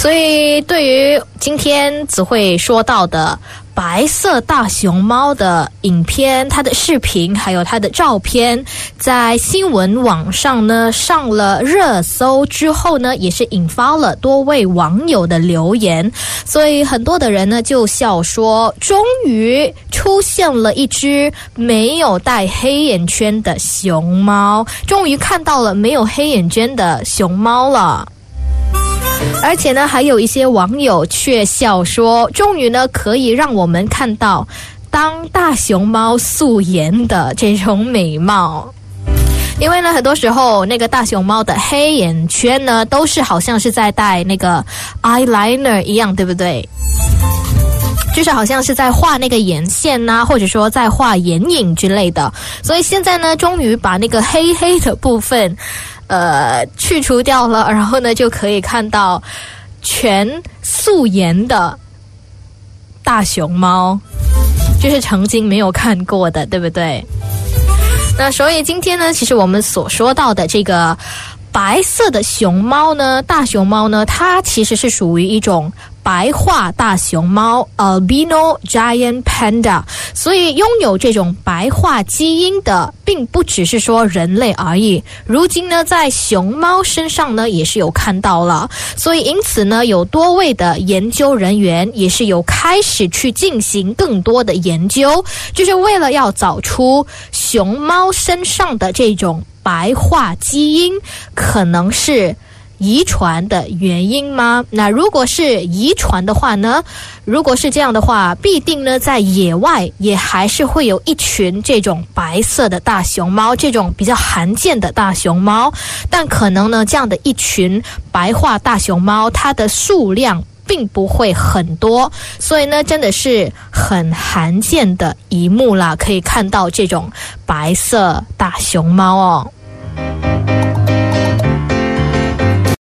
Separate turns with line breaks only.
所以对于今天只会说到的。白色大熊猫的影片、它的视频还有它的照片，在新闻网上呢上了热搜之后呢，也是引发了多位网友的留言。所以很多的人呢就笑说，终于出现了一只没有戴黑眼圈的熊猫，终于看到了没有黑眼圈的熊猫了。而且呢，还有一些网友却笑说：“终于呢，可以让我们看到当大熊猫素颜的这种美貌。因为呢，很多时候那个大熊猫的黑眼圈呢，都是好像是在戴那个 eyeliner 一样，对不对？就是好像是在画那个眼线呐，或者说在画眼影之类的。所以现在呢，终于把那个黑黑的部分。”呃，去除掉了，然后呢，就可以看到全素颜的大熊猫，就是曾经没有看过的，对不对？那所以今天呢，其实我们所说到的这个白色的熊猫呢，大熊猫呢，它其实是属于一种。白化大熊猫 （albino giant panda），所以拥有这种白化基因的，并不只是说人类而已。如今呢，在熊猫身上呢，也是有看到了。所以因此呢，有多位的研究人员也是有开始去进行更多的研究，就是为了要找出熊猫身上的这种白化基因，可能是。遗传的原因吗？那如果是遗传的话呢？如果是这样的话，必定呢在野外也还是会有一群这种白色的大熊猫，这种比较罕见的大熊猫。但可能呢，这样的一群白化大熊猫，它的数量并不会很多，所以呢，真的是很罕见的一幕啦。可以看到这种白色大熊猫哦。